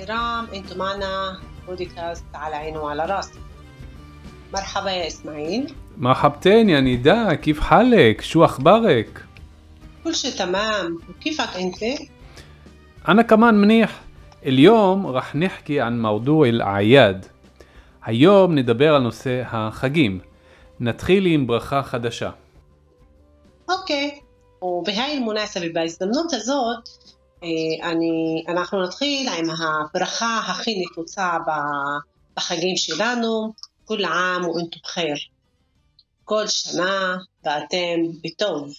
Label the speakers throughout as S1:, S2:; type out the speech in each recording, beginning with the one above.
S1: الكرام انتم معنا بودكاست على عيني وعلى راسي مرحبا يا اسماعيل
S2: مرحبتين يا نداء كيف حالك؟ شو أخبارك؟
S1: كل شيء تمام وكيفك انت
S2: أنا كمان منيح اليوم رح نحكي عن موضوع الأعياد היום נדבר על נושא החגים. נתחיל עם ברכה חדשה.
S1: אוקיי ובהי المناسبة בהזדמנות הזאת אה, אני, אנחנו נתחיל עם הברכה הכי נפוצה בחגים שלנו כול עאם ואנתו בחיר כל שנה ואתם בטוב.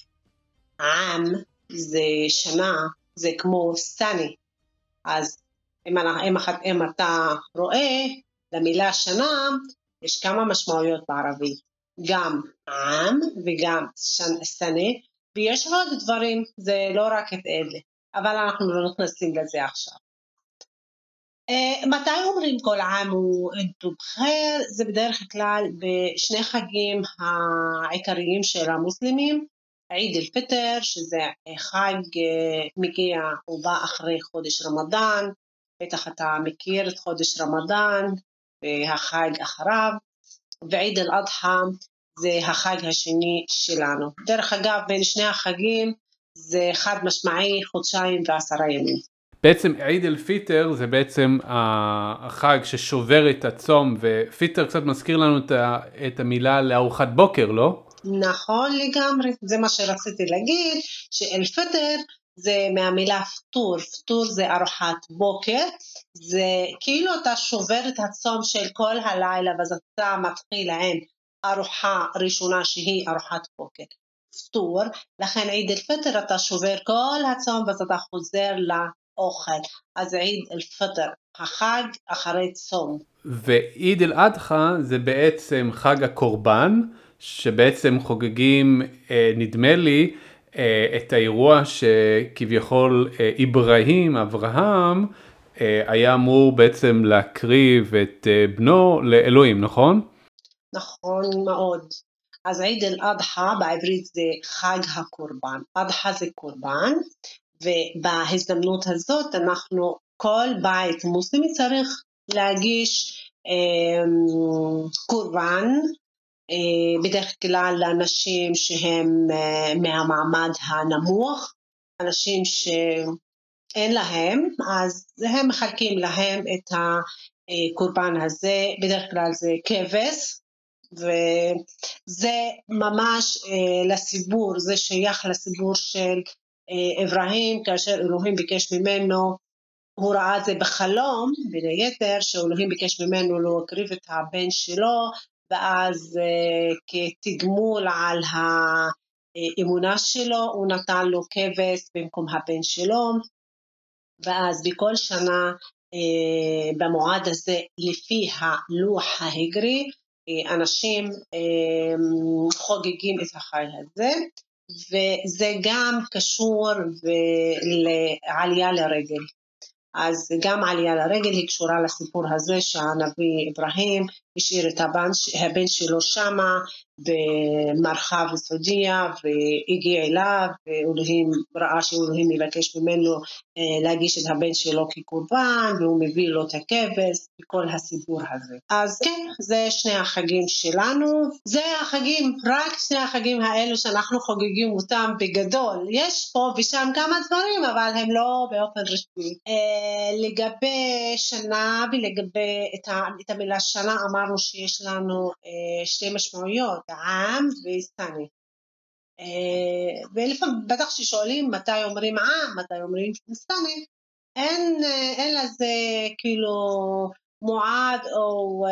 S1: עם זה שנה זה כמו סני. אז אם, אם, אם אתה רואה למילה שנה יש כמה משמעויות בערבית. גם עם וגם סנה ויש עוד דברים זה לא רק את אלה אבל אנחנו לא נכנסים לזה עכשיו. Uh, מתי אומרים כל עם ואנתו בחיר? זה בדרך כלל בשני חגים העיקריים של המוסלמים, עיד אל-פיטר, שזה חג uh, מגיע, הוא בא אחרי חודש רמדאן, בטח אתה מכיר את חודש רמדאן והחג אחריו, ועיד אל-אדחא זה החג השני שלנו. דרך אגב, בין שני החגים זה חד משמעי חודשיים ועשרה ימים.
S2: בעצם עיד אל פיטר זה בעצם החג ששובר את הצום ופיטר קצת מזכיר לנו את, המילה לארוחת בוקר לא?
S1: נכון לגמרי, זה מה שרציתי להגיד, שאל-פטר זה מהמילה פטור, פטור זה ארוחת בוקר, זה כאילו אתה שובר את הצום של כל הלילה ואז אתה מתחיל עם ארוחה ראשונה שהיא ארוחת בוקר. פטור, לכן עיד אל-פטר אתה שובר כל הצום ואז אתה חוזר לאוכל. אז עיד אל-פטר, החג אחרי צום.
S2: ועיד אל אדחא זה בעצם חג הקורבן שבעצם חוגגים אה, נדמה לי אה, את האירוע שכביכול אה, אברהים אברהם אה, היה אמור בעצם להקריב את אה, בנו לאלוהים נכון?
S1: נכון מאוד. אז עיד אל-אדחא בעברית זה חג הקורבן. אדחא זה קורבן, ובהזדמנות הזאת אנחנו, כל בית מוסלמי צריך להגיש אה, קורבן, אה, בדרך כלל לאנשים שהם אה, מהמעמד הנמוך, אנשים שאין להם, אז הם מחלקים להם את הקורבן הזה, בדרך כלל זה כבש, וזה ממש אה, לסיפור, זה שייך לסיפור של אה, אברהים, כאשר אלוהים ביקש ממנו, הוא ראה את זה בחלום, בין היתר, שאלוהים ביקש ממנו להקריב את הבן שלו, ואז אה, כתגמול על האמונה שלו, הוא נתן לו כבש במקום הבן שלו, ואז בכל שנה אה, במועד הזה, לפי הלוח ההגרי, אנשים אה, חוגגים את החג הזה, וזה גם קשור לעלייה לרגל. אז גם עלייה לרגל היא קשורה לסיפור הזה שהנביא אברהים השאיר את הבן, הבן שלו שמה במרחב סעודיה והגיע אליו ואלוהים ראה שאלוהים מבקש ממנו אה, להגיש את הבן שלו כקורבן והוא מביא לו את הכבש וכל הסיפור הזה. אז כן, זה שני החגים שלנו, זה החגים, רק שני החגים האלו שאנחנו חוגגים אותם בגדול. יש פה ושם כמה דברים אבל הם לא באופן רשמי. אה, לגבי שנה ולגבי את המילה שנה אמרנו שיש לנו אה, שתי משמעויות, עם וסני. אה, ולפעמים בטח ששואלים מתי אומרים עם, מתי אומרים סני, אין, אה, אין לזה כאילו מועד או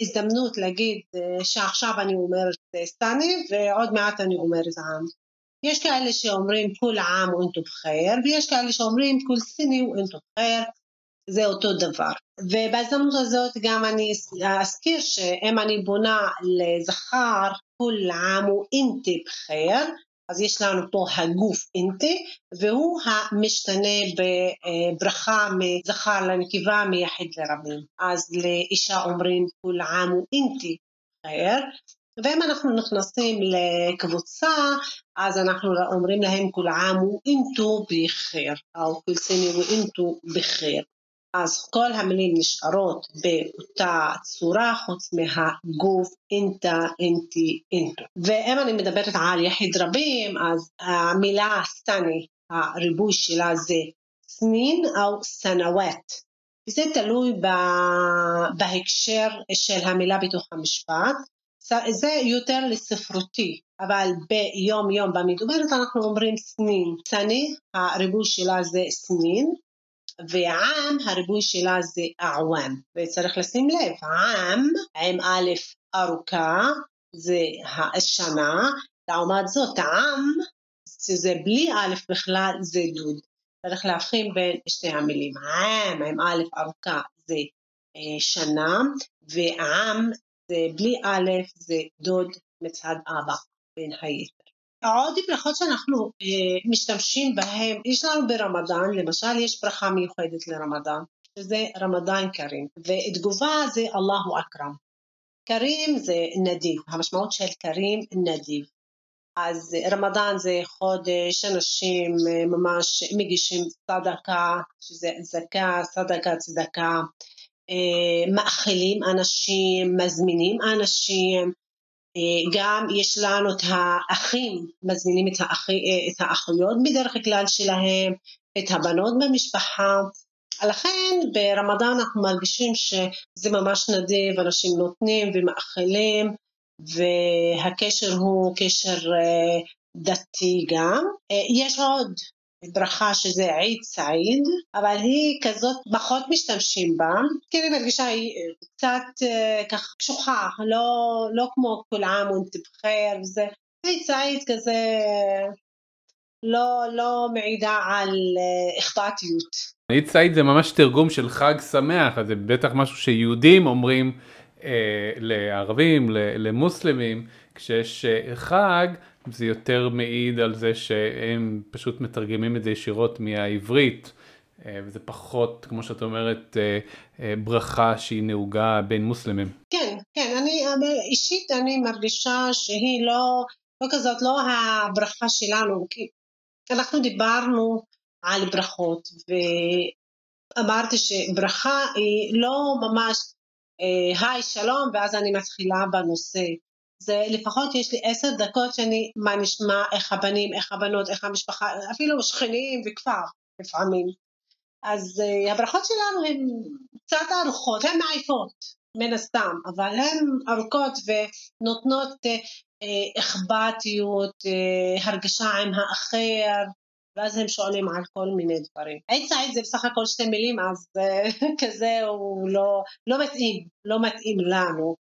S1: הזדמנות להגיד שעכשיו אני אומרת סטני ועוד מעט אני אומרת עם. יש כאלה שאומרים כול עם ואינתו בחיר, ויש כאלה שאומרים כול סיני ואינתו בחיר, זה אותו דבר. ובהזדמנות הזאת גם אני אזכיר שאם אני בונה לזכר כול עם ואינתי בחיר, אז יש לנו פה הגוף אינטי, והוא המשתנה בברכה מזכר לנקבה מיחיד לרבים. אז לאישה אומרים כול עם ואינתי חיר, ואם אנחנו נכנסים לקבוצה, אז אנחנו אומרים להם כול עם ואינתו בחיר, או כול סני ואינתו בחיר. אז כל המילים נשארות באותה צורה חוץ מהגוף אינטה, אינטי, אינטו. ואם אני מדברת על יחיד רבים, אז המילה סטני, הריבוי שלה זה סנין או סנוואט. וזה תלוי בהקשר של המילה בתוך המשפט. זה יותר לספרותי, אבל ביום יום במדוברת אנחנו אומרים סנין. סני, הריבוי שלה זה סנין, ועם הריבוי שלה זה אעוואם, וצריך לשים לב, עם עם א' ארוכה זה השנה, לעומת זאת עם שזה בלי א' בכלל זה דוד. צריך להבחין בין שתי המילים, עם עם א' ארוכה זה אה, שנה, ועם זה בלי א' זה דוד מצד אבא בין היתר. עוד ברכות שאנחנו אה, משתמשים בהן, יש לנו ברמדאן, למשל יש ברכה מיוחדת לרמדאן, שזה רמדאן קרים, ותגובה זה אללהו אכרם. קרים זה נדיב, המשמעות של קרים נדיב. אז רמדאן זה חודש, אנשים אה, ממש מגישים צדקה, שזה זקה, צדקה, צדקה, אה, מאכילים אנשים, מזמינים אנשים, גם יש לנו את האחים, מזמינים את, האח, אה, את האחיות בדרך כלל שלהם, את הבנות במשפחה. לכן ברמדאן אנחנו מרגישים שזה ממש נדיב, אנשים נותנים ומאכילים, והקשר הוא קשר אה, דתי גם. יש עוד ברכה שזה עיד סעיד, אבל היא כזאת, פחות משתמשים בה, כי אני מרגישה היא קצת אה, ככה קשוחה, לא, לא כמו כל עם ונתבחר וזה, עיד סעיד כזה לא, לא מעידה על אה, אכפתיות.
S2: עיד סעיד זה ממש תרגום של חג שמח, אז זה בטח משהו שיהודים אומרים אה, לערבים, למוסלמים, כשיש אה, חג זה יותר מעיד על זה שהם פשוט מתרגמים את זה ישירות מהעברית, אה, וזה פחות, כמו שאת אומרת, אה, אה, ברכה שהיא נהוגה בין מוסלמים.
S1: כן, כן, אני אישית אני מרגישה שהיא לא, לא כזאת, לא הברכה שלנו, כי אנחנו דיברנו על ברכות, ואמרתי שברכה היא לא ממש היי שלום ואז אני מתחילה בנושא. זה לפחות יש לי עשר דקות שאני, מה נשמע, איך הבנים, איך הבנות, איך המשפחה, אפילו שכנים וכפר לפעמים. אז uh, הברכות שלנו הן קצת ארוכות, הן מעייפות מן הסתם, אבל הן ארוכות ונותנות uh, אכפתיות, uh, הרגשה עם האחר, ואז הם שואלים על כל מיני דברים. עץ העץ זה בסך הכל שתי מילים, אז כזה הוא לא, לא מתאים, לא מתאים לנו.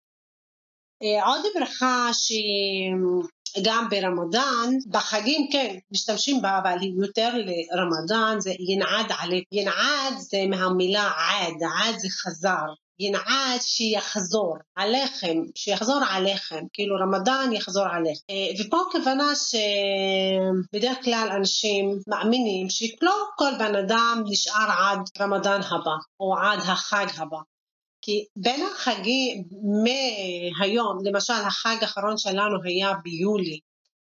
S1: אה, עוד ברכה שגם ברמדאן, בחגים כן, משתמשים בה, אבל היא יותר לרמדאן, זה ינעד עליך. ינעד זה מהמילה עד, עד זה חזר. ינעד שיחזור עליכם, שיחזור עליכם, כאילו רמדאן יחזור עליכם. אה, ופה הכוונה שבדרך כלל אנשים מאמינים שלא כל בן אדם נשאר עד רמדאן הבא, או עד החג הבא. כי בין החגים, מהיום, למשל החג האחרון שלנו היה ביולי,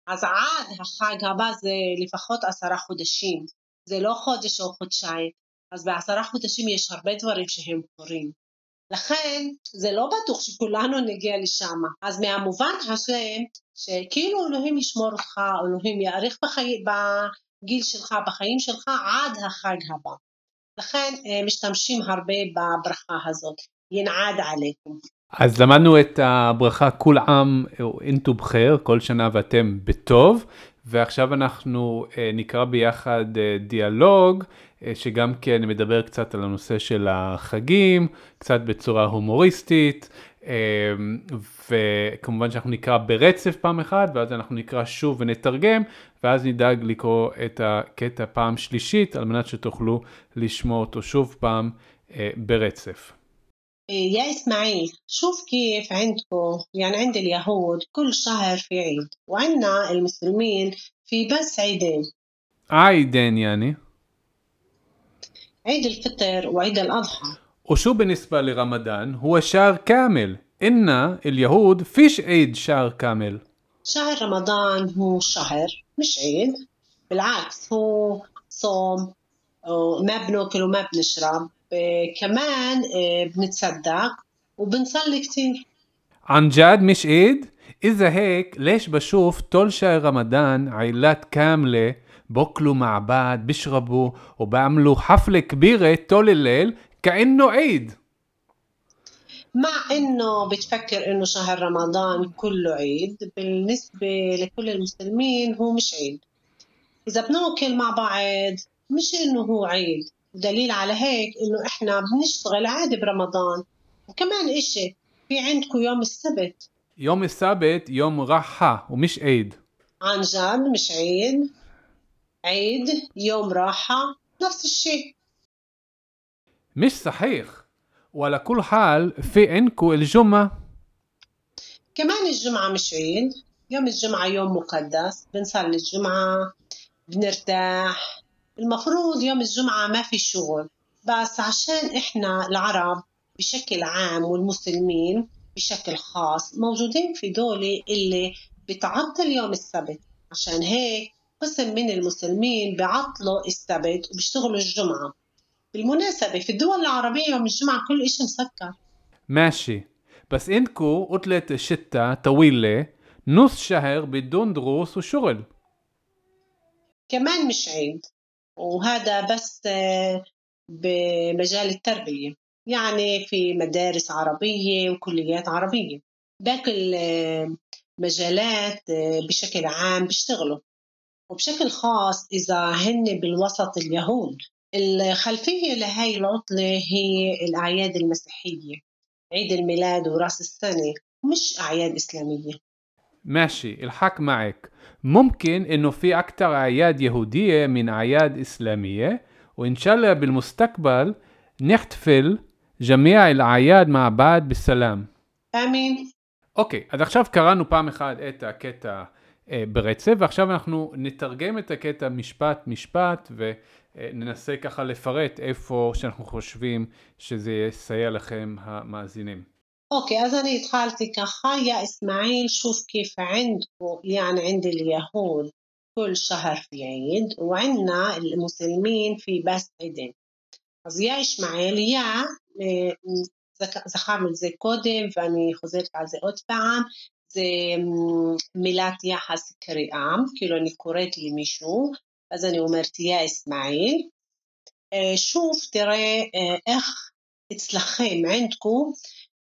S1: אז עד החג הבא זה לפחות עשרה חודשים, זה לא חודש או חודשיים, אז בעשרה חודשים יש הרבה דברים שהם קורים. לכן זה לא בטוח שכולנו נגיע לשם. אז מהמובן הזה, שכאילו אלוהים ישמור אותך, אלוהים יאריך בחי... בגיל שלך, בחיים שלך, עד החג הבא. לכן אה, משתמשים הרבה בברכה הזאת. ינעד עליכם.
S2: אז למדנו את הברכה כול עם אינטו בחיר, כל שנה ואתם בטוב, ועכשיו אנחנו אה, נקרא ביחד אה, דיאלוג, אה, שגם כן מדבר קצת על הנושא של החגים, קצת בצורה הומוריסטית, וכמובן שאנחנו נקרא ברצף פעם אחת, ואז אנחנו נקרא שוב ונתרגם, ואז נדאג לקרוא את הקטע פעם שלישית, על מנת שתוכלו לשמוע אותו שוב פעם ברצף.
S1: يا إسماعيل شوف كيف عندكم يعني عند اليهود كل شهر في عيد وعندنا المسلمين في بس عيدين.
S2: عيدين يعني؟
S1: عيد الفطر وعيد الأضحى.
S2: وشو بالنسبة لرمضان؟ هو شهر كامل. إن اليهود فيش عيد شهر كامل.
S1: شهر رمضان هو شهر مش عيد. بالعكس هو صوم وما بناكل وما بنشرب. كمان بنتصدق وبنصلي كتير.
S2: عن جد مش عيد؟ إذا هيك ليش بشوف طول شهر رمضان عائلات كاملة بأكلوا مع بعض بيشربوا وبعملوا حفلة كبيرة طول الليل كأنه عيد؟
S1: مع إنه بتفكر إنه شهر رمضان كله عيد بالنسبة لكل المسلمين هو مش عيد. إذا بناكل مع بعض مش إنه هو عيد. ودليل على هيك إنه إحنا بنشتغل عادي برمضان. وكمان إشي في عندكم يوم السبت.
S2: يوم السبت يوم راحة ومش عيد.
S1: عن جد مش عيد. عيد يوم راحة نفس الشيء.
S2: مش صحيح. وعلى كل حال في عندكم الجمعة.
S1: كمان الجمعة مش عيد. يوم الجمعة يوم مقدس. بنصلي الجمعة بنرتاح. المفروض يوم الجمعة ما في شغل بس عشان إحنا العرب بشكل عام والمسلمين بشكل خاص موجودين في دولة اللي بتعطل يوم السبت. عشان هيك قسم من المسلمين بيعطلوا السبت وبيشتغلوا الجمعة. بالمناسبة في الدول العربية يوم الجمعة كل إشي مسكر.
S2: ماشي. بس إنكو عطلة الشتاء طويلة نص شهر بدون دروس وشغل.
S1: كمان مش عيد وهذا بس آه، بمجال التربية. يعني في مدارس عربية وكليات عربية. باقي المجالات آه، بشكل عام بيشتغلوا. وبشكل خاص إذا هن بالوسط اليهود. الخلفية لهي العطلة هي الأعياد المسيحية عيد الميلاد وراس السنة مش أعياد إسلامية.
S2: ماشي الحق معك ممكن انه في اكثر اعياد يهودية من اعياد اسلامية وان شاء الله بالمستقبل نحتفل جميع الاعياد مع بعض بالسلام.
S1: امين.
S2: אוקיי, אז עכשיו קראנו פעם אחת את הקטע אה, ברצף, ועכשיו אנחנו נתרגם את הקטע משפט משפט וננסה ככה לפרט איפה שאנחנו חושבים שזה יסייע לכם המאזינים.
S1: اوكي אז אני התחלתי ככה, يا اسماعيل شوف كيف عندكم يعني عند اليهود كل شهر في عيد وعندنا المسلمين في بس عيدين אז يا اسماعيل يا זכרנו את זה קודם ואני חוזרת על זה עוד פעם, זה מילת יחס קריאה, כאילו אני קוראת למישהו, אז אני אומרת יא אסמאעיל. שוב תראה איך אצלכם, ענדכו,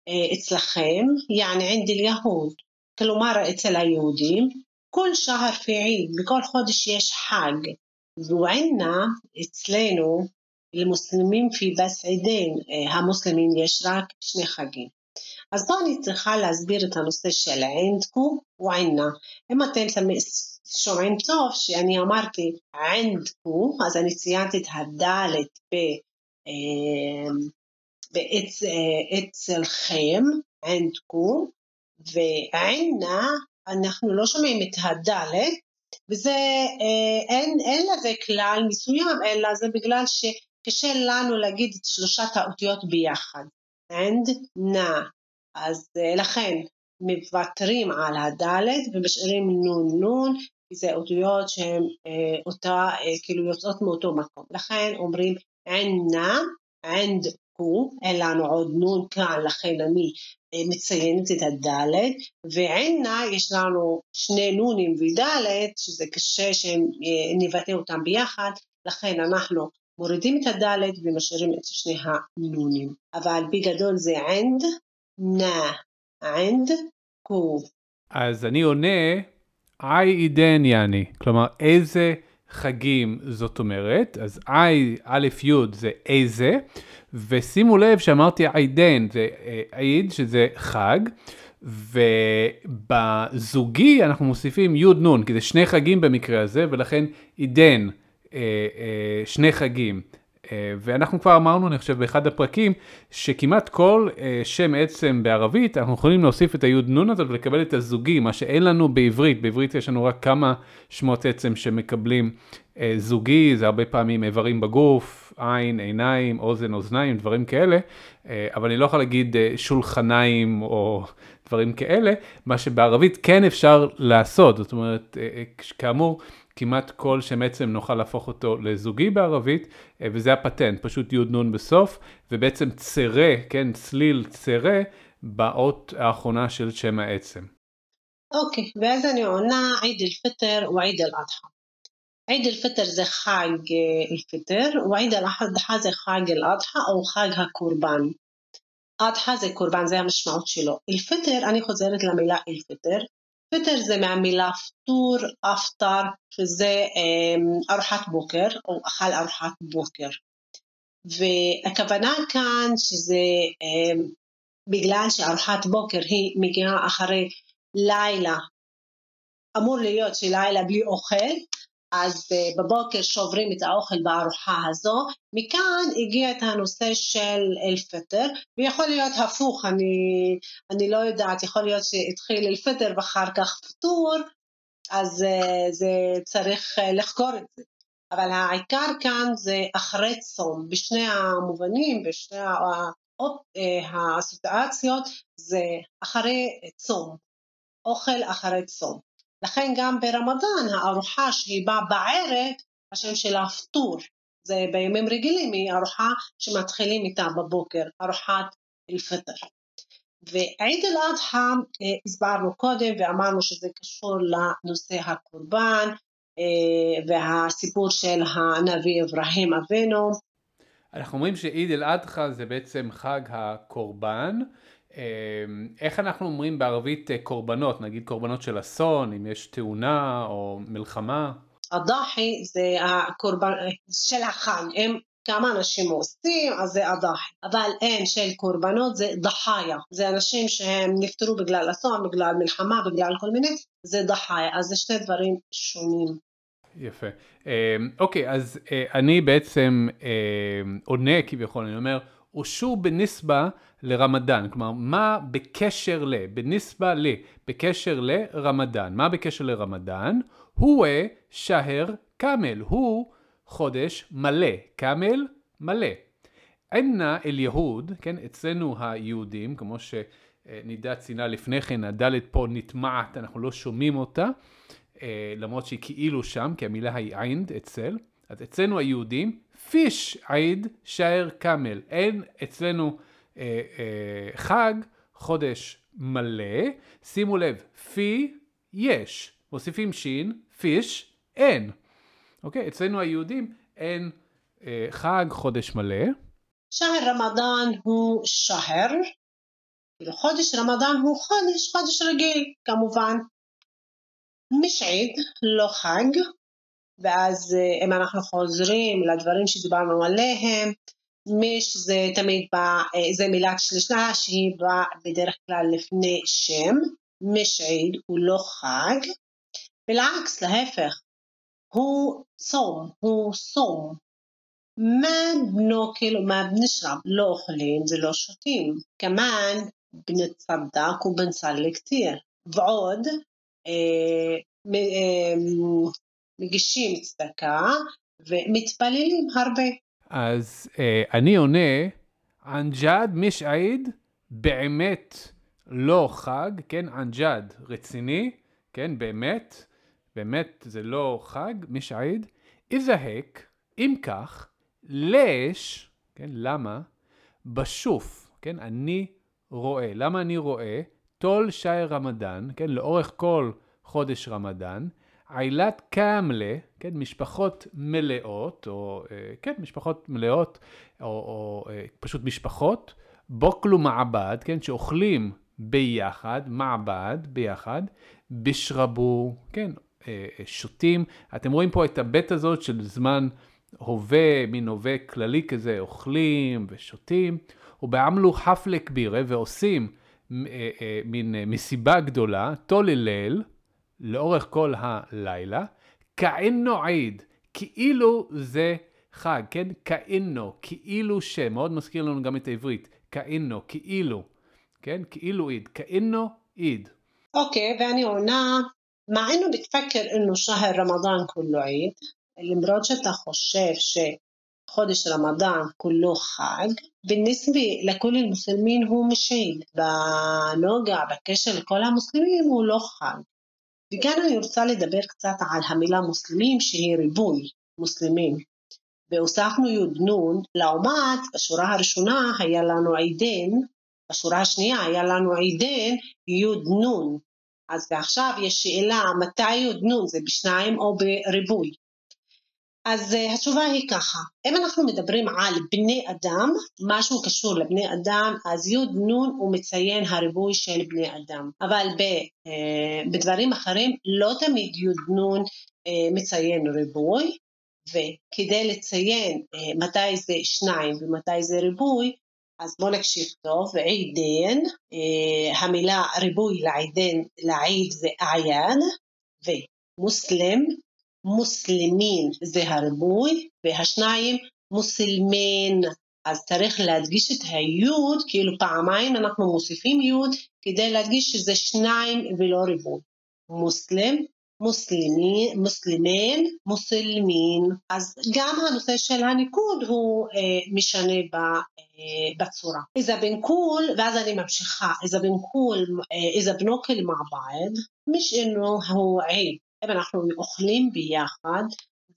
S1: אה, אצלכם, יעני ענד אל-יהוד, כלומר אצל היהודים, כל שהר في עיד, בכל חודש יש חג, וענה אצלנו למוסלמים פי בס עידין, אה, המוסלמים יש רק שני חגים. אז פה אני צריכה להסביר את הנושא של ענדקו וענה. אם אתם שומעים טוב שאני אמרתי ענדקו, אז אני ציינתי את הדלת ב... אה, ואצלכם, ענדכו, ועינה, אנחנו לא שומעים את הדלת, וזה, אה, אין, אין לזה כלל מסוים, אלא זה בגלל שקשה לנו להגיד את שלושת האותיות ביחד. ענד, נא. אז אה, לכן מוותרים על הדלת ומשאירים נון נון, כי זה אותיות שהן אה, אותה, כאילו יוצאות מאותו מקום. לכן אומרים ענה, ענד הוא, אין לנו עוד נון כאן, לכן אני אה, מציינת את הדלת, ועינה יש לנו שני נונים ודלת, שזה קשה שנבטא אותם ביחד, לכן אנחנו מורידים את הדלת ומשאירים את שני הנונים. אבל בגדול זה ענד, נא, ענד, קו.
S2: אז אני עונה, איי עידן יעני, כלומר איזה חגים זאת אומרת, אז איי, א' י' זה איזה, ושימו לב שאמרתי עידן, זה אה, עיד שזה חג, ובזוגי אנחנו מוסיפים י' נ', כי זה שני חגים במקרה הזה, ולכן עידן, אה, אה, שני חגים. אה, ואנחנו כבר אמרנו, אני חושב, באחד הפרקים, שכמעט כל אה, שם עצם בערבית, אנחנו יכולים להוסיף את היוד נון הזאת ולקבל את הזוגי, מה שאין לנו בעברית. בעברית יש לנו רק כמה שמות עצם שמקבלים אה, זוגי, זה הרבה פעמים איברים בגוף, עין, עיניים, אוזן, אוזניים, דברים כאלה, אבל אני לא יכול להגיד שולחניים או דברים כאלה, מה שבערבית כן אפשר לעשות, זאת אומרת, כאמור, כמעט כל שם עצם נוכל להפוך אותו לזוגי בערבית, אה, וזה הפטנט, פשוט י' נ' בסוף, ובעצם צרה, כן, צליל צרה, באות האחרונה של שם העצם.
S1: אוקיי, ואז אני עונה עיד אל-פטר ועיד אל-אדחא. עיד אל-פטר זה חג אה, אל-פטר, ועיד אל-אדחא זה חג אל-אדחא או חג הקורבן. אדחא זה קורבן, זה המשמעות שלו. אל-פטר, אני חוזרת למילה אל-פטר, פטר זה מהמילה פטור, אפטר, שזה ארוחת בוקר, או אכל ארוחת בוקר. והכוונה כאן שזה בגלל שארוחת בוקר היא מגיעה אחרי לילה, אמור להיות שלילה בלי אוכל, אז אה, בבוקר שוברים את האוכל בארוחה הזו, מכאן הגיע את הנושא של אל-פטר, ויכול להיות הפוך, אני, אני לא יודעת, יכול להיות שהתחיל אל-פטר ואחר כך פטור, אז אה, זה צריך אה, לחקור את זה. אבל העיקר כאן זה אחרי צום, בשני המובנים, בשני הסיטואציות, זה אחרי צום, אוכל אחרי צום. לכן גם ברמדאן הארוחה שהיא באה בערב, השם שלה פטור. זה בימים רגילים היא ארוחה שמתחילים איתה בבוקר, ארוחת אל-פטר. ועיד אל-אדחא אה, הסברנו קודם ואמרנו שזה קשור לנושא הקורבן אה, והסיפור של הנביא אברהם אבינו.
S2: אנחנו אומרים שעיד אל-אדחא זה בעצם חג הקורבן. אמ, איך אנחנו אומרים בערבית אה, קורבנות, נגיד קורבנות של אסון, אם יש תאונה או מלחמה?
S1: הדחי זה הקורבן של החג, הם כמה אנשים עושים, אז זה הדחי. אבל אין של קורבנות זה דחיה, זה אנשים שהם נפטרו בגלל אסון, בגלל מלחמה, בגלל כל מיני, זה דחיה, אז זה שני דברים שונים.
S2: יפה. אמ, אוקיי, אז אה, אני בעצם אמ, עונה כביכול, אני אומר, אושור בנסבה לרמדאן, כלומר, מה בקשר ל, בנסבה ל, בקשר לרמדאן, מה בקשר לרמדאן? הוא שהר קאמל, הוא חודש מלא, קאמל מלא. ענה אל יהוד, כן, אצלנו היהודים, כמו שנידה ציינה לפני כן, הדלת פה נטמעת, אנחנו לא שומעים אותה, אה, למרות שהיא כאילו שם, כי המילה היא עינד אצל, אז אצלנו היהודים, פיש עיד שער קאמל. אין אצלנו אה, אה, חג, חודש מלא. שימו לב, פי יש. מוסיפים שין, פיש אין. אוקיי? אצלנו היהודים אין אה, חג, חודש מלא.
S1: שער רמדאן הוא שער, חודש רמדאן הוא חודש, חודש רגיל כמובן. משעיד, לא חג, ואז אה, אם אנחנו חוזרים לדברים שדיברנו עליהם, מיש זה תמיד בא, אה, זה מילת שלישה שהיא באה בדרך כלל לפני שם, משעיד הוא לא חג, ולעקס, להפך, הוא צום, הוא צום. מה בנוקל ומה בנשרב, לא אוכלים ולא שותים. כמובן, בנצדק ובנצלק תיר. ועוד, אה, אה, מגישים צדקה ומתפללים הרבה.
S2: אז אה, אני עונה, ענג'אד משעיד באמת לא חג, כן, ענג'אד רציני, כן, באמת, באמת זה לא חג, משעיד, איזהק, אם כך, לש, כן, למה? בשוף, כן, אני רואה. למה אני רואה? תול שי רמדאן, כן, לאורך כל חודש רמדאן, עילת קאמלה, כן, משפחות מלאות, או אה, כן, משפחות מלאות, או, או אה, פשוט משפחות, בוקלו מעבד, כן, שאוכלים ביחד, מעבד, ביחד, בישרבו, כן, שותים. אתם רואים פה את הבית הזאת של זמן הווה, מין הווה כללי כזה, אוכלים ושותים. ובעמלו חפלק בירה ועושים מין מסיבה גדולה, תוללל, לאורך כל הלילה, כאינו עיד, כאילו זה חג, כן? כאינו, כאילו ש, מאוד מזכיר לנו גם את העברית, כאינו, כאילו, כן? כאילו עיד, כאינו עיד.
S1: אוקיי, okay, ואני עונה, מע אינו בתפקר אינו שהר רמדאן כולו עיד, למרות שאתה חושב שחודש רמדאן כולו חג, بالنسبة לכל המוסלמים הוא משעיד, בנוגע, בקשר לכל המוסלמים הוא לא חג. וכאן אני רוצה לדבר קצת על המילה מוסלמים שהיא ריבוי מוסלמים. והוספנו י"ן, לעומת בשורה הראשונה היה לנו עידן, בשורה השנייה היה לנו עידן י"ן. אז ועכשיו יש שאלה מתי י"ן, זה בשניים או בריבוי. אז uh, התשובה היא ככה, אם אנחנו מדברים על בני אדם, משהו קשור לבני אדם, אז י' נ' הוא מציין הריבוי של בני אדם, אבל ב, uh, בדברים אחרים לא תמיד י' נ' uh, מציין ריבוי, וכדי לציין uh, מתי זה שניים ומתי זה ריבוי, אז בואו נקשיב טוב, עידן, uh, המילה ריבוי לעידן, לעיד זה אעיין, ומוסלם, מוסלמין זה הריבוי, והשניים מוסלמין. אז צריך להדגיש את היוד, כאילו פעמיים אנחנו מוסיפים יוד, כדי להדגיש שזה שניים ולא ריבוי. מוסלם, מוסלמי, מוסלמין, מוסלמין. אז גם הנושא של הניקוד הוא אה, משנה ב, אה, בצורה. إذا بنقول, ואז אני ממשיכה, إذا بنقول, אה, إذا بناكل مع بعض, مش إنه هو عيب אם אנחנו אוכלים ביחד,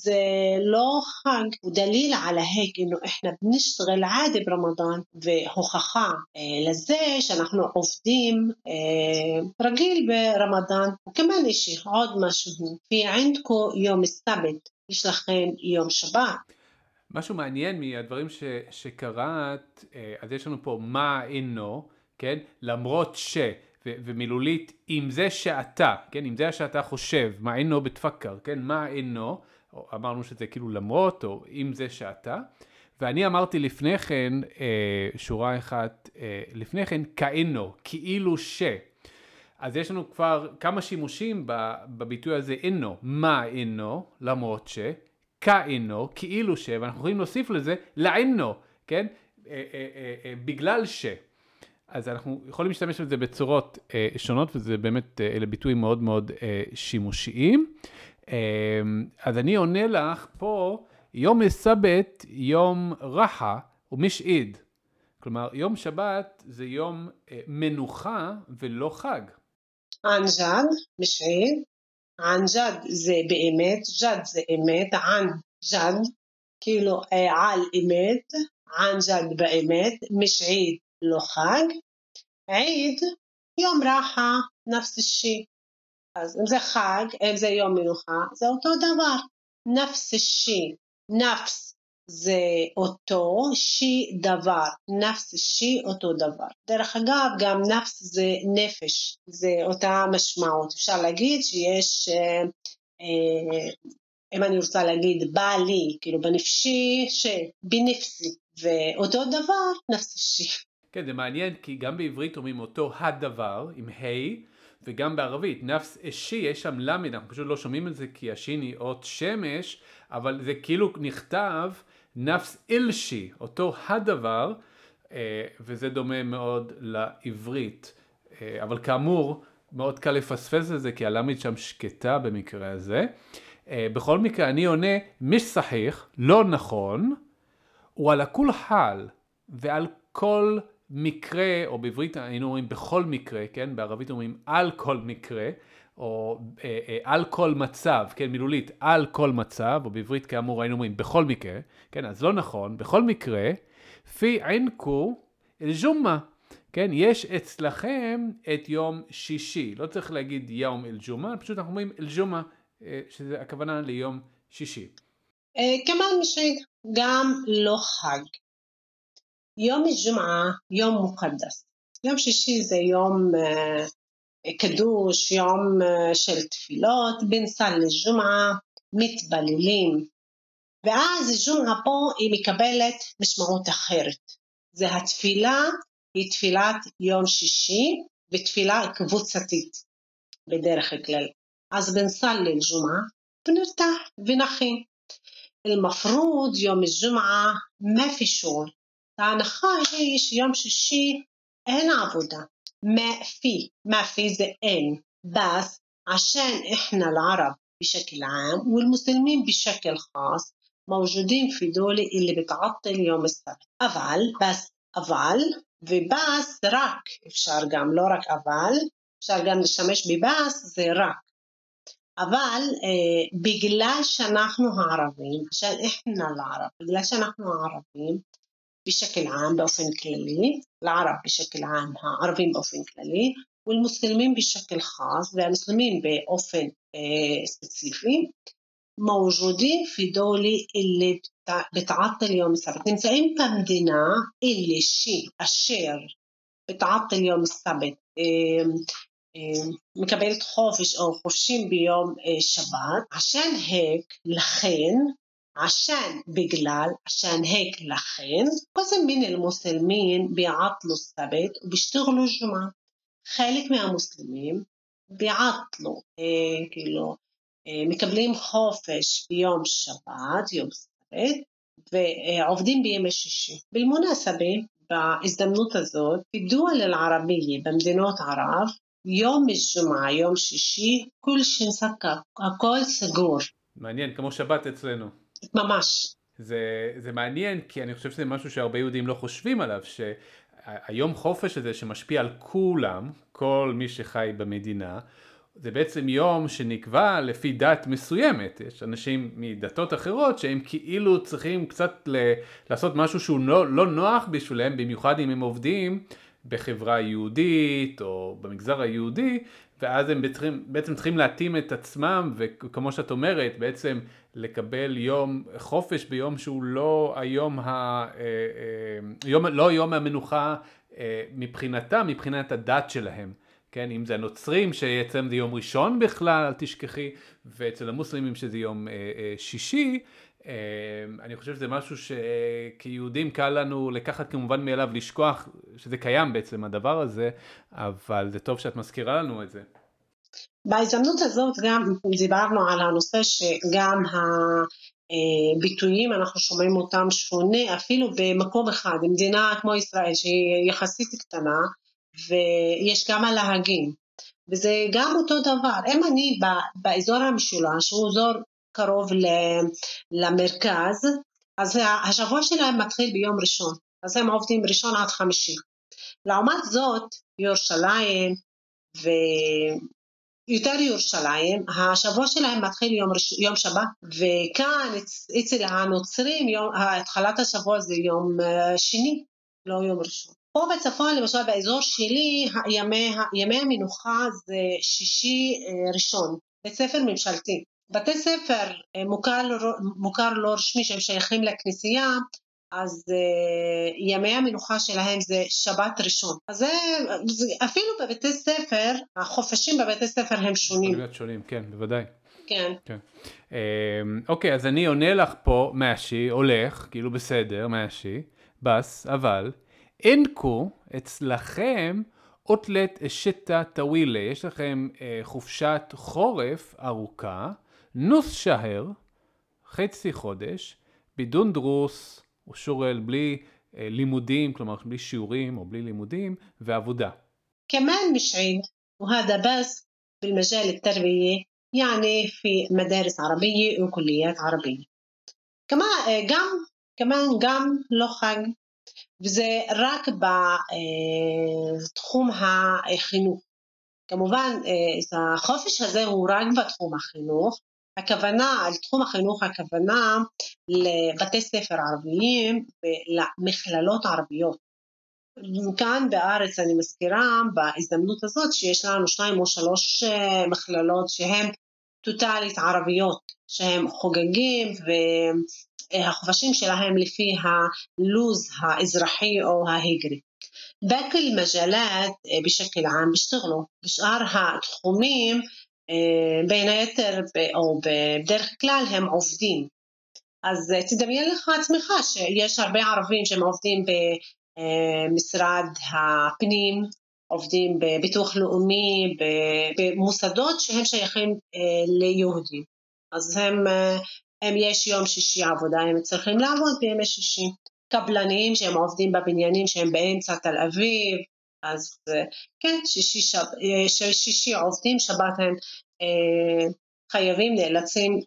S1: זה לא חג, הוא דליל על ההק, אינו איחנא בנשתגל עאדי ברמדאן, והוכחה אה, לזה שאנחנו עובדים אה, רגיל ברמדאן, וכמובן יש עוד משהו, פי עינדקו יום סבת, יש לכם יום שבת.
S2: משהו מעניין מהדברים ש, שקראת, אה, אז יש לנו פה מה אינו, כן? למרות ש, ומילולית עם זה שאתה, כן, עם זה שאתה חושב, מה אינו בתפקר, כן, מה אינו, אמרנו שזה כאילו למרות, או עם זה שאתה, ואני אמרתי לפני כן, אה, שורה אחת אה, לפני כן, כאינו, כאילו ש. אז יש לנו כבר כמה שימושים בביטוי הזה אינו, מה אינו, למרות ש, כאינו, כאילו ש, ואנחנו יכולים להוסיף לזה לעינו, כן, אה, אה, אה, אה, בגלל ש. אז אנחנו יכולים להשתמש בזה בצורות אה, שונות, וזה באמת, אה, אלה ביטויים מאוד מאוד אה, שימושיים. אה, אז אני עונה לך פה, יום סבת, יום רחה ומשעיד. כלומר, יום שבת זה יום אה, מנוחה ולא חג.
S1: ענג'ד, משעיד. ענג'ד זה באמת, ג'ד זה אמת, ען ג'ד, כאילו אה, על אמת, ענג'ד באמת, משעיד לא חג, עיד, יום רחה, נפס שי. אז אם זה חג, אם זה יום מנוחה, זה אותו דבר. נפס שי, נפס זה אותו, שי דבר, נפס שי אותו דבר. דרך אגב, גם נפס זה נפש, זה אותה משמעות. אפשר להגיד שיש, אה, אה, אם אני רוצה להגיד, בא לי, כאילו בנפשי, שבנפסי, ואותו דבר, נפס שי.
S2: כן, זה מעניין כי גם בעברית אומרים אותו הדבר עם ה' וגם בערבית, נפס אשי, יש שם למד, אנחנו פשוט לא שומעים את זה כי השין היא אות שמש, אבל זה כאילו נכתב נפס אלשי, אותו הדבר, אה, וזה דומה מאוד לעברית. אה, אבל כאמור, מאוד קל לפספס את זה כי הלמד שם שקטה במקרה הזה. אה, בכל מקרה, אני עונה, מיש סחיח, לא נכון, הוא על הכול חל ועל כל מקרה, או בעברית היינו אומרים בכל מקרה, כן? בערבית אומרים על כל מקרה, או אה, אה, על כל מצב, כן? מילולית, על כל מצב, או בעברית כאמור היינו אומרים בכל מקרה, כן? אז לא נכון, בכל מקרה, פי עינקו אל-ג'ומא, כן? יש אצלכם את יום שישי, לא צריך להגיד יום אל-ג'ומא, פשוט אנחנו אומרים אל-ג'ומא, אה, שזה הכוונה ליום שישי.
S1: כמובן שגם לא חג. יום ג'ומעה, יום מוקדס. יום שישי זה יום uh, קדוש, יום של תפילות, בנסל לג'ומעה, מתפללים. ואז ג'ומעה פה היא מקבלת משמעות אחרת. זה התפילה היא תפילת יום שישי ותפילה קבוצתית בדרך כלל. אז בנסל לג'ומעה ונרתח ונחים. المفروض يوم الجمعة ما في شغل ההנחה היא שיום שישי אין עבודה. ما في ما في זה אין. بس عشان إحنا العرب بشكل عام والمسلمين بشكل خاص موجودين في دولة اللي بتعطل يوم السبت אבל, بس אבל ובס רק, אפשר גם לא רק אבל, אפשר גם להשתמש בבס זה רק. אבל אה, בגלל שאנחנו הערבים, עשן איחנה לערב, בגלל שאנחנו הערבים, بشكل عام بأوفن كلالي العرب بشكل عام عربيين بأوفن كلالي والمسلمين بشكل خاص المسلمين بأوفن سبيسيفي آه، موجودين في دولة اللي بتعطل يوم السبت نמצאים במדינה اللي الشيء الشير بتعطل يوم السبت מקבלת خوفش أو خوفشين بيوم آه، שבת. عشان هيك لخين עשן בגלל, עשן הק לכן, قسم من المسلمين بيعطلوا السبت وبيشتغلوا الجمعة. חלק מהמוסלמים ביעטלו, כאילו, מקבלים חופש ביום שבת, יום סבט, ועובדים בימי שישי. بالمناسبة, בהזדמנות הזאת, בדואל אל-ערבייה, במדינות ערב, יום الجمعة, יום שישי, כול שנסקה, הכל סגור.
S2: מעניין, כמו שבת אצלנו.
S1: ממש.
S2: זה, זה מעניין כי אני חושב שזה משהו שהרבה יהודים לא חושבים עליו, שהיום חופש הזה שמשפיע על כולם, כל מי שחי במדינה, זה בעצם יום שנקבע לפי דת מסוימת, יש אנשים מדתות אחרות שהם כאילו צריכים קצת ל- לעשות משהו שהוא לא, לא נוח בשבילם, במיוחד אם הם עובדים בחברה יהודית או במגזר היהודי, ואז הם בעצם, בעצם צריכים להתאים את עצמם, וכמו שאת אומרת, בעצם לקבל יום חופש ביום שהוא לא היום, ה, אה, אה, יום, לא יום המנוחה אה, מבחינתם, מבחינת הדת שלהם. כן, אם זה הנוצרים שאצלם זה יום ראשון בכלל, אל תשכחי, ואצל המוסלמים שזה יום שישי, אני חושב שזה משהו שכיהודים קל לנו לקחת כמובן מאליו, לשכוח שזה קיים בעצם הדבר הזה, אבל זה טוב שאת מזכירה לנו את זה.
S1: בהזדמנות הזאת גם דיברנו על הנושא שגם הביטויים, אנחנו שומעים אותם שונה אפילו במקום אחד, במדינה כמו ישראל שהיא יחסית קטנה, ויש גם הלהגים, וזה גם אותו דבר. אם אני באזור המשולש, שהוא אזור קרוב למרכז, אז השבוע שלהם מתחיל ביום ראשון, אז הם עובדים ראשון עד חמישי. לעומת זאת, ירושלים ויותר ירושלים, השבוע שלהם מתחיל יום. יום שבת, וכאן אצל הנוצרים יום, התחלת השבוע זה יום אה, שני, לא יום ראשון. פה בצפון, למשל באזור שלי, ימי, ימי המנוחה זה שישי אה, ראשון, בית ספר ממשלתי. בתי ספר אה, מוכר, מוכר לא רשמי שהם שייכים לכנסייה, אז uh, ימי המנוחה שלהם זה שבת ראשון. אז זה, זה אפילו בבתי ספר, החופשים בבתי ספר הם שונים.
S2: יכולים להיות שונים, כן, בוודאי.
S1: כן.
S2: כן. Um, אוקיי, אז אני עונה לך פה, מאשי, הולך, כאילו בסדר, מאשי, בס, אבל, אינקו, אצלכם, אוטלט אשטה טווילה, יש לכם uh, חופשת חורף ארוכה, נוס שהר, חצי חודש, בידון דרוס, או שורל, בלי uh, לימודים, כלומר בלי שיעורים או בלי לימודים, ועבודה.
S1: كمان مش عيد وهذا بس بالمجال التربية يعني في مدارس عربية وكليات عربية كمان גם, كمان גם לא חג וזה רק בתחום החינוך. כמובן, החופש הזה הוא רק בתחום החינוך. הכוונה, על תחום החינוך, הכוונה לבתי ספר ערביים ולמכללות ערביות. כאן בארץ אני מזכירה בהזדמנות הזאת שיש לנו שניים או שלוש מכללות שהן טוטאלית ערביות, שהם חוגגים והחופשים שלהם לפי הלוז האזרחי או ההיגרי. باقي المجالات بشكل عام بيشتغلوا בשאר התחומים בין היתר או בדרך כלל הם עובדים. אז תדמיין לך עצמך שיש הרבה ערבים שהם עובדים במשרד הפנים, עובדים בביטוח לאומי, במוסדות שהם שייכים ליהודים. אז הם, הם יש יום שישי עבודה, הם צריכים לעבוד בימי שישי. קבלנים שהם עובדים בבניינים שהם באמצע תל אביב, אז כן, שישי, שב, שישי עובדים, שבת הם חייבים, נאלצים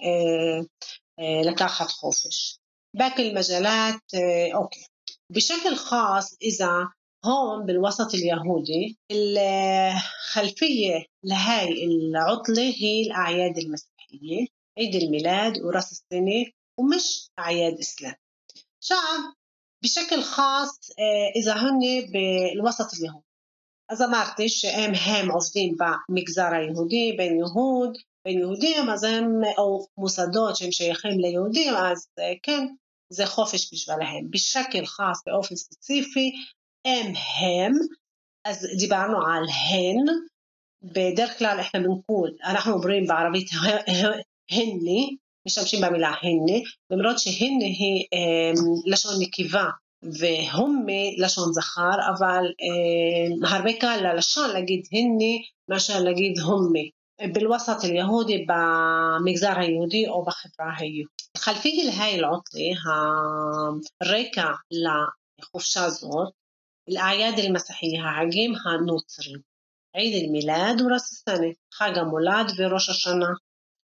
S1: לקחת חופש. باقي المجالات أوكي بشكل خاص إذا هون بالوسط اليهودي الخلفية لهاي العطلة هي الأعياد المسيحية عيد الميلاد وراس السنة ومش أعياد إسلام شعب بشكل خاص إذا هن بالوسط اليهودي אז אמרתי שהם הם עובדים במגזר היהודי, בין יהוד, בין יהודים, אז הם, או מוסדות שהם שייכים ליהודים, אז כן, זה חופש בשבילהם. בשקל חס באופן ספציפי, הם הם, אז דיברנו על הן, בדרך כלל אנחנו בנקול, אנחנו אומרים בערבית הני, משתמשים במילה הני, למרות שהני היא לשון נקבה והום מלשון זכר, אבל אה, הרבה קל ללשון להגיד הני מאשר להגיד הומי. بالوسط اليهودي במגזר היהודי או בחברה היהודית. خلفية لهاي العطلة הרקע לחופשה זאת, الأعياد المسيحية, החגים הנוצרים, עיד אל-מילאד וראס السنة, חג המולד וראש השנה.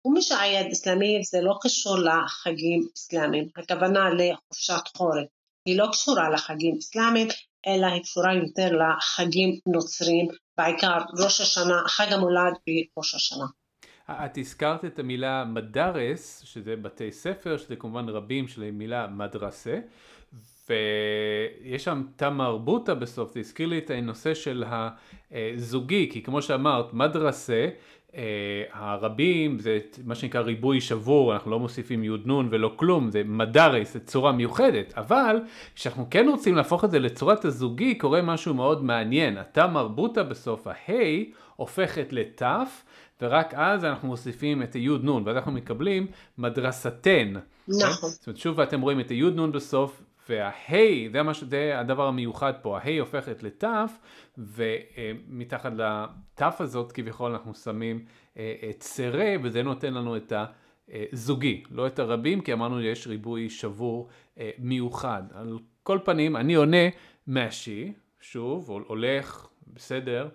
S1: ומי שהעיד אסלאמי זה לא קשור לחגים אסלאמיים, הכוונה לחופשת חורף. היא לא קשורה לחגים אסלאמיים, אלא היא קשורה יותר לחגים נוצרים, בעיקר ראש השנה, חג המולד וראש השנה.
S2: את הזכרת את המילה מדרס, שזה בתי ספר, שזה כמובן רבים של המילה מדרסה, ויש שם תמרבוטה בסוף, זה הזכיר לי את הנושא של הזוגי, כי כמו שאמרת, מדרסה אה, הרבים זה מה שנקרא ריבוי שבור, אנחנו לא מוסיפים יוד נון ולא כלום, זה מדרס, זה צורה מיוחדת, אבל כשאנחנו כן רוצים להפוך את זה לצורת הזוגי, קורה משהו מאוד מעניין, התא מרבוטה בסוף ההי הופכת לתף, ורק אז אנחנו מוסיפים את היוד נון, ואז אנחנו מקבלים מדרסתן.
S1: נכון.
S2: זאת אומרת, שוב אתם רואים את היוד נון בסוף, וההי, זה, המש... זה הדבר המיוחד פה, ההי הופכת לתף, ומתחת לתף הזאת כביכול אנחנו שמים אה, את צרה, וזה נותן לנו את הזוגי, לא את הרבים, כי אמרנו יש ריבוי שבור אה, מיוחד. על כל פנים, אני עונה מהשי, שוב, הולך, בסדר,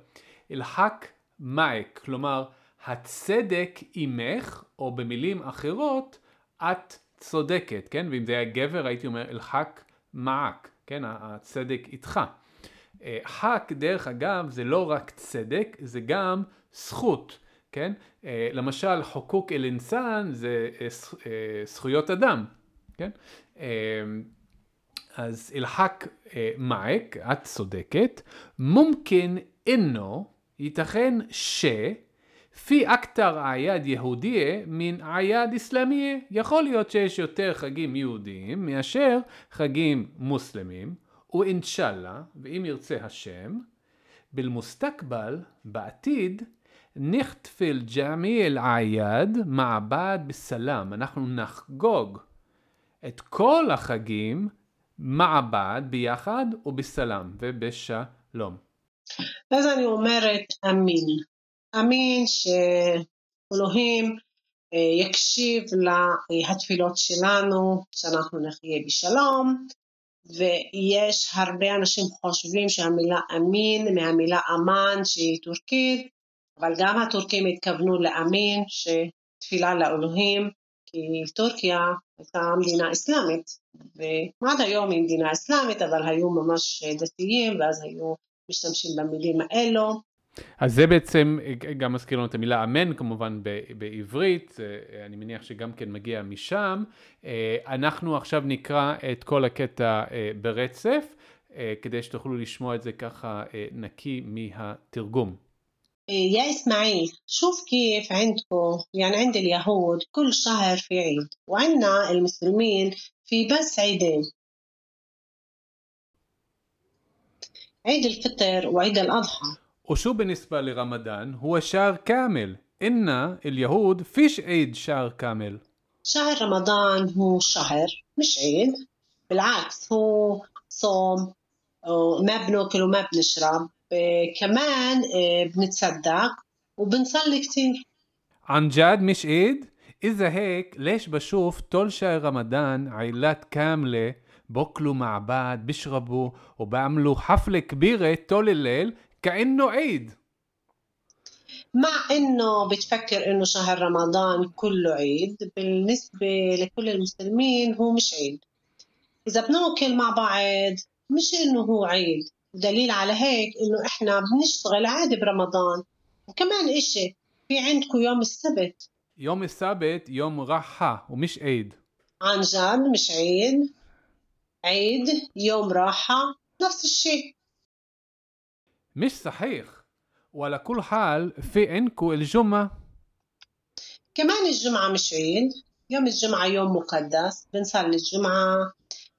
S2: אלחק מאק, כלומר, הצדק עמך, או במילים אחרות, את צודקת, כן? ואם זה היה גבר הייתי אומר אלחק מעק, כן? הצדק איתך. אה, חק, דרך אגב, זה לא רק צדק, זה גם זכות, כן? אה, למשל, חוקוק אל אינסן זה אה, זכויות אדם, כן? אז אלחק מעק, את צודקת, מומקן אינו, ייתכן ש... פי אקטר אעיד יהודיה מן אעיד אסלאמיה. יכול להיות שיש יותר חגים יהודיים מאשר חגים מוסלמים, ואינשאללה, ואם ירצה השם, בלמוסתקבל, בעתיד, נכתפל ג'מי אל עייד מעבד בסלאם. אנחנו נחגוג את כל החגים מעבד ביחד ובסלאם ובשלום.
S1: אז אני אומרת אמין. אמין שאלוהים אה, יקשיב לתפילות שלנו, שאנחנו נחיה בשלום, ויש הרבה אנשים חושבים שהמילה אמין מהמילה אמן שהיא טורקית, אבל גם הטורקים התכוונו לאמין שתפילה לאלוהים, כי טורקיה הייתה מדינה אסלאמית, ועד היום היא מדינה אסלאמית, אבל היו ממש דתיים, ואז היו משתמשים במילים האלו.
S2: אז זה בעצם גם מזכיר לנו את המילה אמן כמובן בעברית, אה, אני מניח שגם כן מגיע משם. אה, אנחנו עכשיו נקרא את כל הקטע אה, ברצף, כדי שתוכלו לשמוע את זה ככה נקי מהתרגום.
S1: يا إسماعيل شوف كيف عندكم يعني عند اليهود كل شهر في عيد وعندنا المسلمين في بس عيدين عيد الفطر وعيد الأضحى
S2: وشو بالنسبة لرمضان؟ هو شهر كامل. إن اليهود فيش عيد شهر كامل.
S1: شهر رمضان هو شهر مش عيد. بالعكس هو صوم وما بناكل وما بنشرب آه، كمان آه، بنتصدق وبنصلي كتير.
S2: عن جد مش عيد؟ إذا هيك ليش بشوف طول شهر رمضان عائلات كاملة بأكلوا مع بعض بيشربوا وبعملوا حفلة كبيرة طول الليل كأنه عيد.
S1: مع إنه بتفكر إنه شهر رمضان كله عيد بالنسبة لكل المسلمين هو مش عيد. إذا بنأكل مع بعض مش إنه هو عيد. ودليل على هيك إنه إحنا بنشتغل عادي برمضان. وكمان إشي في عندكم يوم السبت.
S2: يوم السبت يوم راحة ومش عيد.
S1: عن جد مش عيد. عيد يوم راحة نفس الشيء.
S2: مش صحيح. وعلى كل حال في عندكم الجمعة؟
S1: كمان الجمعة مش عيد. يوم الجمعة يوم مقدس. بنصلي الجمعة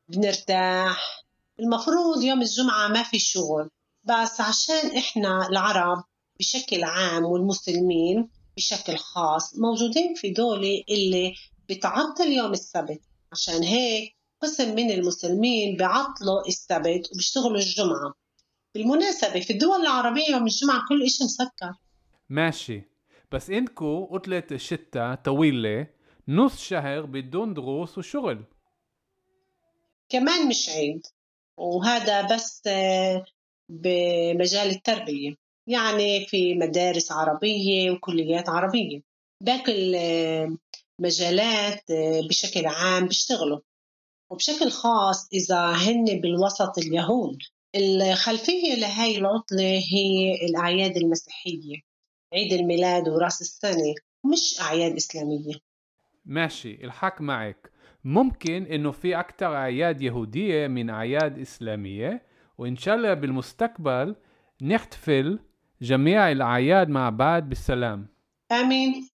S1: بنرتاح. المفروض يوم الجمعة ما في شغل. بس عشان إحنا العرب بشكل عام والمسلمين بشكل خاص موجودين في دولة اللي بتعطل يوم السبت. عشان هيك قسم من المسلمين بيعطلوا السبت وبيشتغلوا الجمعة. بالمناسبة في الدول العربية يوم الجمعة كل إشي مسكر.
S2: ماشي. بس عندكم عطلة الشتاء طويلة نص شهر بدون دروس وشغل.
S1: كمان مش عيد. وهذا بس بمجال التربية. يعني في مدارس عربية وكليات عربية. باقي المجالات بشكل عام بيشتغلوا. وبشكل خاص إذا هن بالوسط اليهود. الخلفية لهاي العطلة هي الأعياد المسيحية عيد الميلاد ورأس السنة مش أعياد إسلامية.
S2: ماشي الحق معك. ممكن إنه في أكثر أعياد يهودية من أعياد إسلامية وإن شاء الله بالمستقبل نحتفل جميع الأعياد مع بعض بالسلام.
S1: آمين.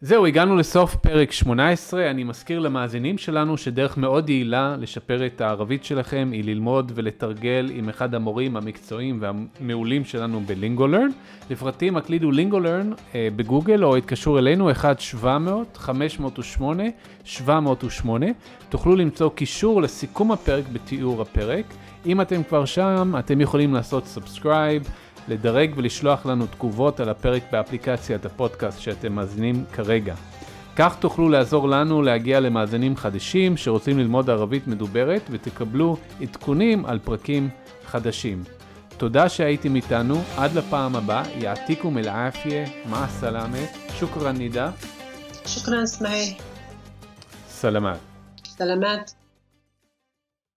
S2: זהו, הגענו לסוף פרק 18. אני מזכיר למאזינים שלנו שדרך מאוד יעילה לשפר את הערבית שלכם היא ללמוד ולתרגל עם אחד המורים המקצועיים והמעולים שלנו בלינגולרן. לפרטים הקלידו LingoLearn אה, בגוגל או התקשרו אלינו 1-700-508-708. תוכלו למצוא קישור לסיכום הפרק בתיאור הפרק. אם אתם כבר שם, אתם יכולים לעשות subscribe. לדרג ולשלוח לנו תגובות על הפרק באפליקציית הפודקאסט שאתם מאזינים כרגע. כך תוכלו לעזור לנו להגיע למאזינים חדשים שרוצים ללמוד ערבית מדוברת ותקבלו עדכונים על פרקים חדשים. תודה שהייתם איתנו, עד לפעם הבאה, יעתיקום אל עפיה, מה סלאמה, שוכרן נידה.
S1: שוכרן סמאי.
S2: סלמת.
S1: סלמת.